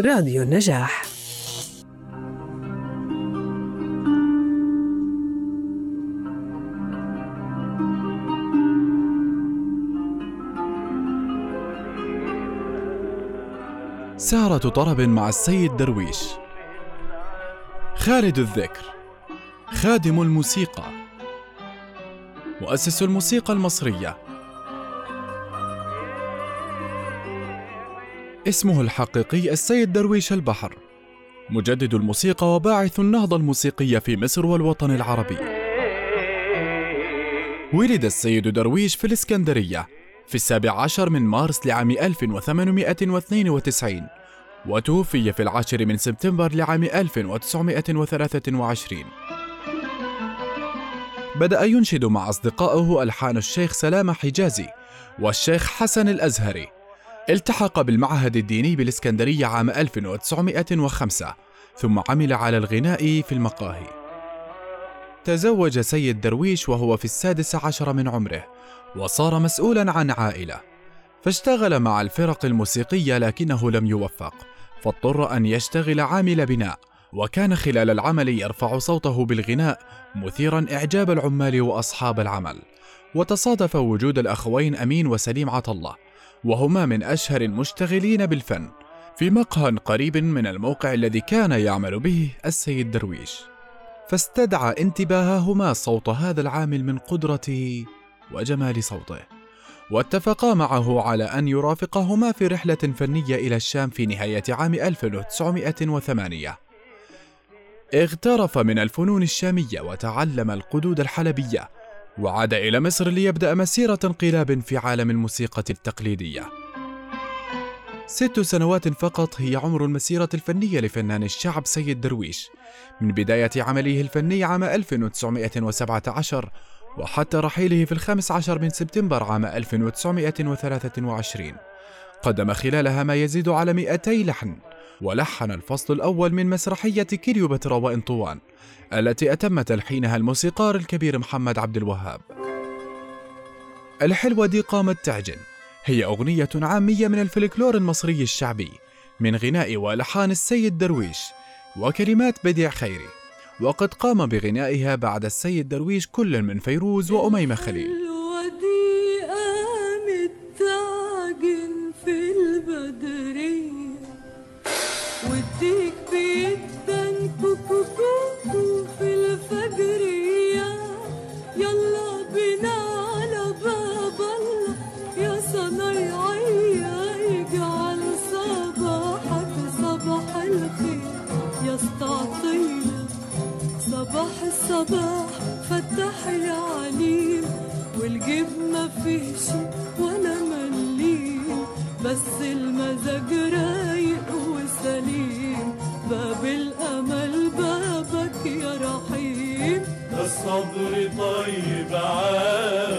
راديو النجاح. سهرة طرب مع السيد درويش. خالد الذكر. خادم الموسيقى. مؤسس الموسيقى المصرية. اسمه الحقيقي السيد درويش البحر. مجدد الموسيقى وباعث النهضة الموسيقية في مصر والوطن العربي. ولد السيد درويش في الإسكندرية في السابع عشر من مارس لعام 1892 وتوفي في العاشر من سبتمبر لعام 1923 بدأ ينشد مع أصدقائه ألحان الشيخ سلامة حجازي والشيخ حسن الأزهري التحق بالمعهد الديني بالإسكندرية عام 1905 ثم عمل على الغناء في المقاهي. تزوج سيد درويش وهو في السادس عشر من عمره وصار مسؤولا عن عائلة. فاشتغل مع الفرق الموسيقية لكنه لم يوفق فاضطر أن يشتغل عامل بناء وكان خلال العمل يرفع صوته بالغناء مثيرا إعجاب العمال وأصحاب العمل. وتصادف وجود الأخوين أمين وسليم عطلة وهما من أشهر المشتغلين بالفن في مقهى قريب من الموقع الذي كان يعمل به السيد درويش. فاستدعى انتباههما صوت هذا العامل من قدرة وجمال صوته واتفقا معه على أن يرافقهما في رحلة فنية إلى الشام في نهاية عام 1908 اغترف من الفنون الشامية وتعلم القدود الحلبية وعاد إلى مصر ليبدأ مسيرة انقلاب في عالم الموسيقى التقليدية. ست سنوات فقط هي عمر المسيرة الفنية لفنان الشعب سيد درويش. من بداية عمله الفني عام 1917 وحتى رحيله في الخامس عشر من سبتمبر عام 1923 قدم خلالها ما يزيد على 200 لحن. ولحن الفصل الأول من مسرحية كليوباترا وإنطوان التي أتم تلحينها الموسيقار الكبير محمد عبد الوهاب. الحلوة دي قامت تعجن. هي أغنية عامية من الفلكلور المصري الشعبي من غناء ولحان السيد درويش وكلمات بديع خيري. وقد قام بغنائها بعد السيد درويش كل من فيروز وأميمة خليل. فيش ولا مليم بس المزاج رايق وسليم. باب الامل بابك يا رحيم. ده الصبر طيب عاد.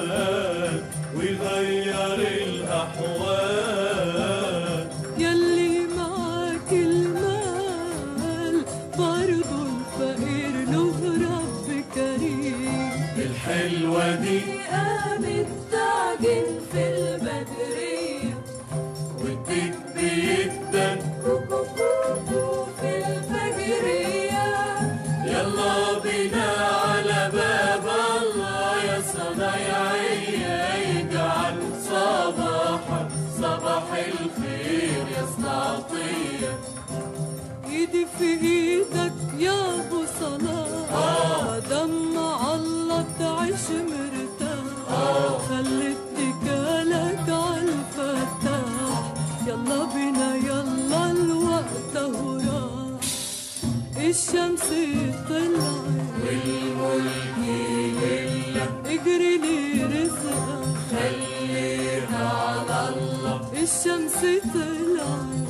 بينا على باب الله يا صنايعية يجعل صباحك صباح الخير يا استعطية ايدي في إيدك يا ابو صلاح مادام مع الله تعيش مرتاح. خلي اتكالك عالفتاح يلا بينا يلا الوقت اهو راح. الشمس الشمس طلعت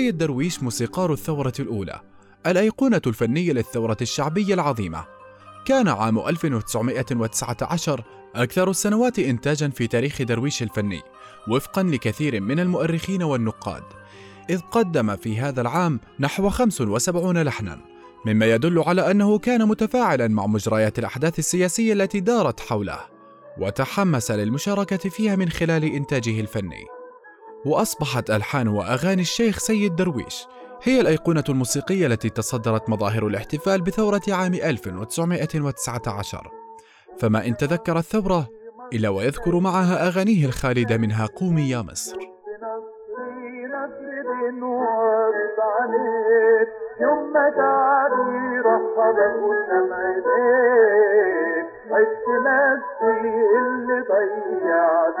سيد درويش موسيقار الثورة الأولى الأيقونة الفنية للثورة الشعبية العظيمة. كان عام 1919 أكثر السنوات إنتاجا في تاريخ درويش الفني وفقا لكثير من المؤرخين والنقاد. إذ قدم في هذا العام نحو 75 لحنا مما يدل على أنه كان متفاعلا مع مجريات الأحداث السياسية التي دارت حوله وتحمس للمشاركة فيها من خلال إنتاجه الفني. وأصبحت ألحان وأغاني الشيخ سيد درويش هي الأيقونة الموسيقية التي تصدرت مظاهر الاحتفال بثورة عام 1919 فما إن تذكر الثورة إلا ويذكر معها أغانيه الخالدة منها قومي يا مصر. يوم ما عشت نفسي اللي ضيعت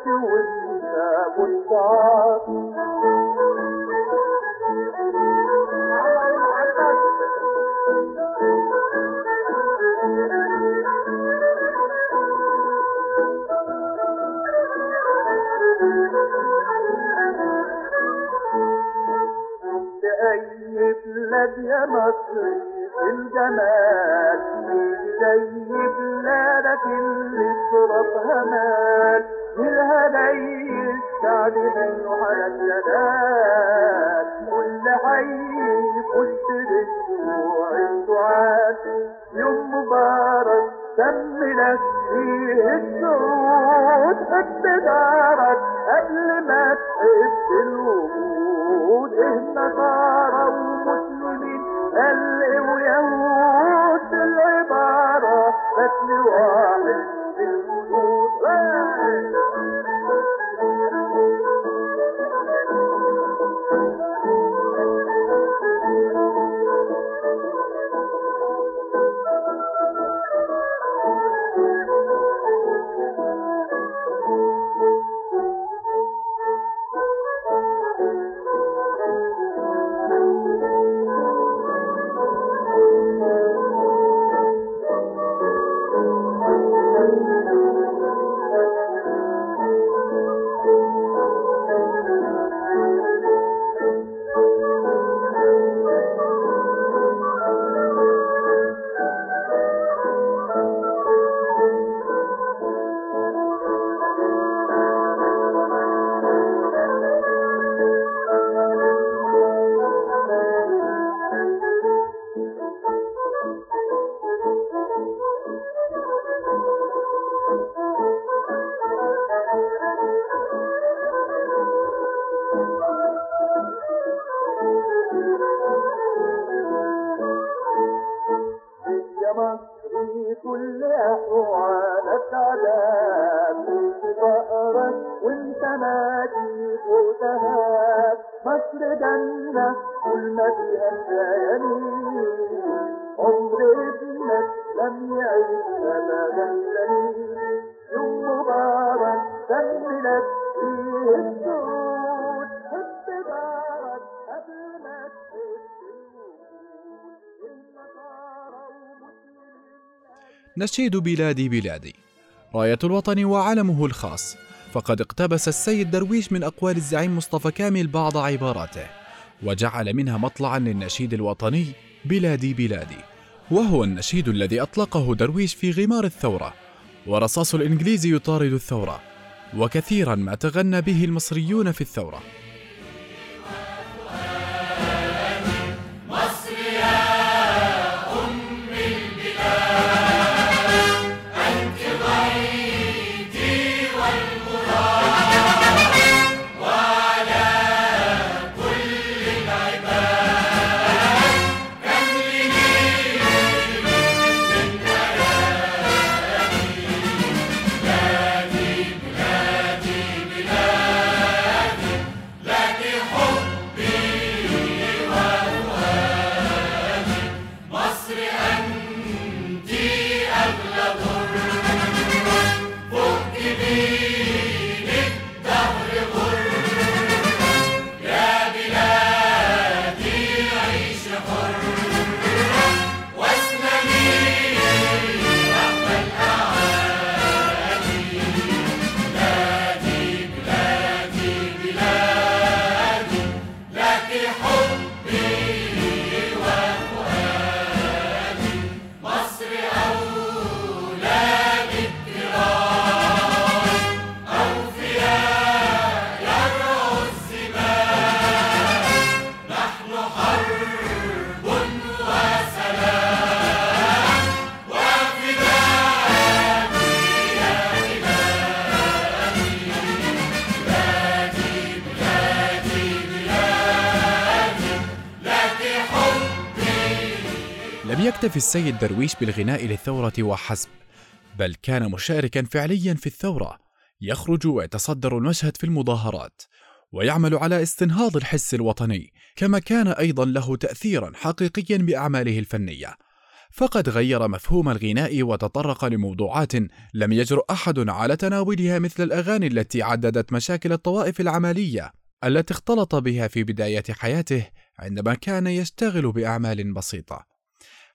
يا مصري في الجمال زي بلادك اللي صرفها مال الهدي السعد منه على الجلال كل حي كنت باسبوع السعاد يوم مبارك سمي فيه السعود حب دارك قبل ما تحب الوجود نصارى ومسلمين قل ويهود العبارة قتل واحد جنة كل ما فيها الليالي عمر ابنك لم يعيش أبدا سليم يوم مبارك لك فيه السعود حب دارك قبل ما تحب الوجود النصارى ومسلمين نشيد بلادي بلادي. راية الوطن وعلمه الخاص. فقد اقتبس السيد درويش من أقوال الزعيم مصطفى كامل بعض عباراته وجعل منها مطلعا للنشيد الوطني بلادي بلادي وهو النشيد الذي أطلقه درويش في غمار الثورة ورصاص الإنجليز يطارد الثورة وكثيرا ما تغنى به المصريون في الثورة. لم يكتف السيد درويش بالغناء للثورة وحسب بل كان مشاركا فعليا في الثورة يخرج ويتصدر المشهد في المظاهرات ويعمل على استنهاض الحس الوطني كما كان أيضا له تاثيرا حقيقيا بأعماله الفنية. فقد غير مفهوم الغناء وتطرق لموضوعات لم يجرؤ أحد على تناولها مثل الأغاني التي عددت مشاكل الطوائف العماليه التي اختلط بها في بداية حياته عندما كان يشتغل بأعمال بسيطة.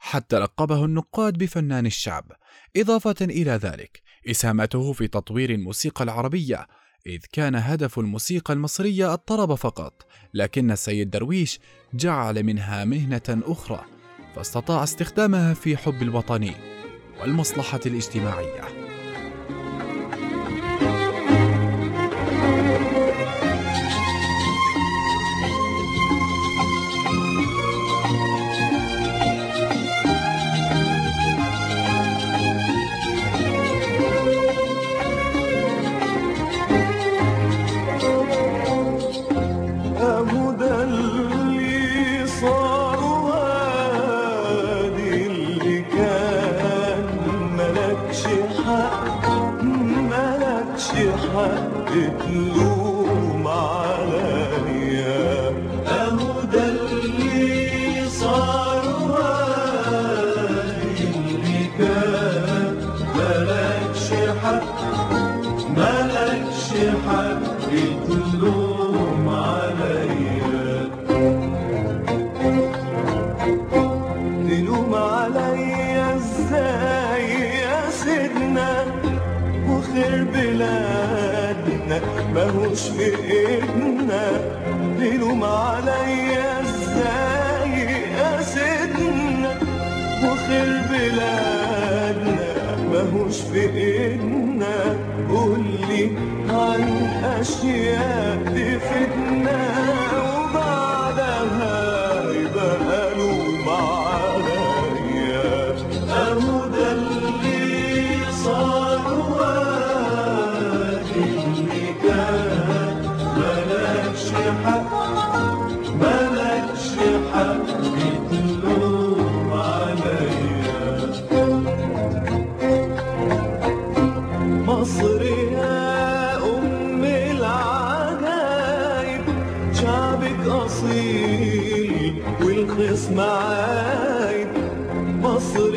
حتى لقبه النقاد بفنان الشعب إضافة إلى ذلك اسهامته في تطوير الموسيقى العربية إذ كان هدف الموسيقى المصرية الطرب فقط، لكن السيد درويش جعل منها مهنة أخرى، فاستطاع استخدامها في حب الوطن والمصلحة الاجتماعية. تلوم عليا إزاي يا سيدنا وخير بلادنا ماهوش في إيدنا. قولي عن أشياء تفيدنا. والخصم عايب مصر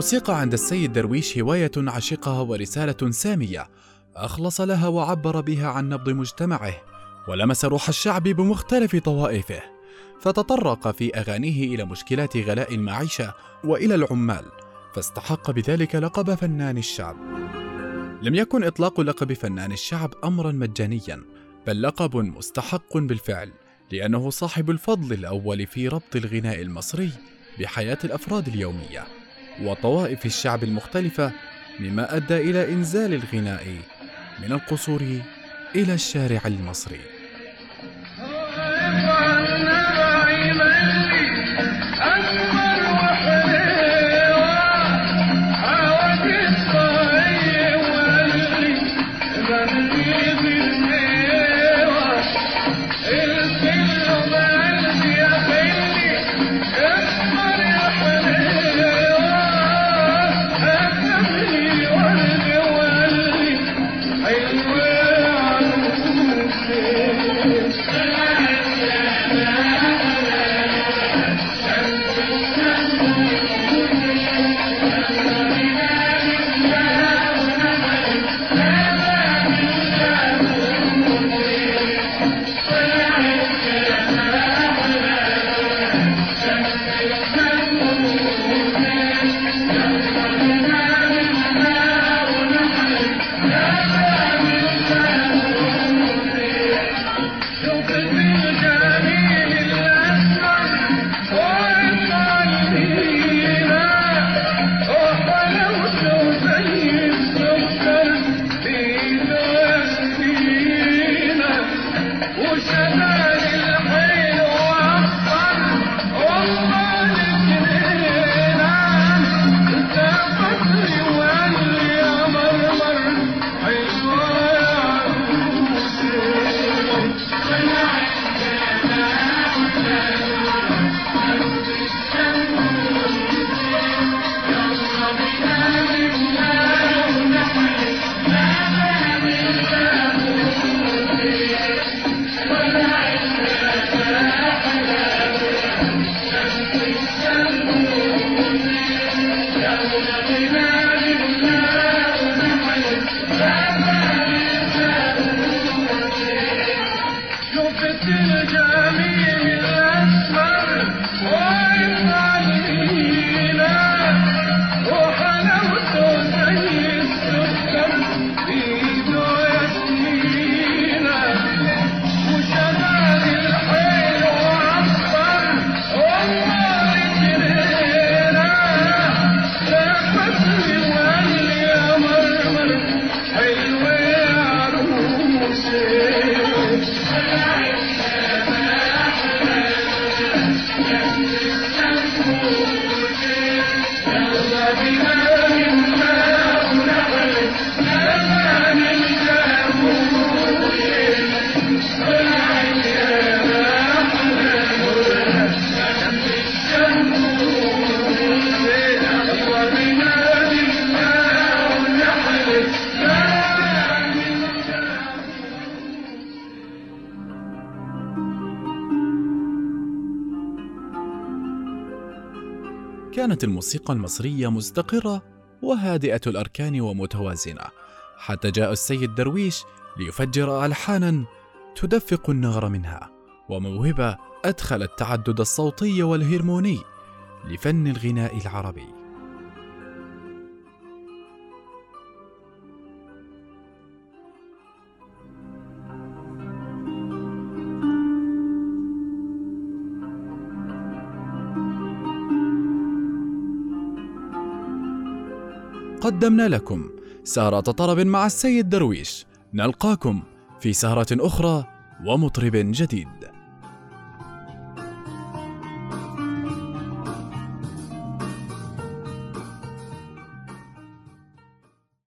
الموسيقى عند السيد درويش هواية عشقها ورسالة سامية. أخلص لها وعبر بها عن نبض مجتمعه ولمس روح الشعب بمختلف طوائفه. فتطرق في أغانيه إلى مشكلات غلاء المعيشة وإلى العمال فاستحق بذلك لقب فنان الشعب. لم يكن إطلاق لقب فنان الشعب أمرا مجانيا بل لقب مستحق بالفعل لأنه صاحب الفضل الأول في ربط الغناء المصري بحياة الأفراد اليومية. وطوائف الشعب المختلفة مما أدى إلى إنزال الغناء من القصور إلى الشارع المصري. me, me. كانت الموسيقى المصرية مستقرة وهادئة الأركان ومتوازنة حتى جاء السيد درويش ليفجر ألحانا تدفق النغر منها وموهبة أدخل التعدد الصوتي والهرموني لفن الغناء العربي. قدمنا لكم سهرة طرب مع السيد درويش. نلقاكم في سهرة أخرى ومطرب جديد.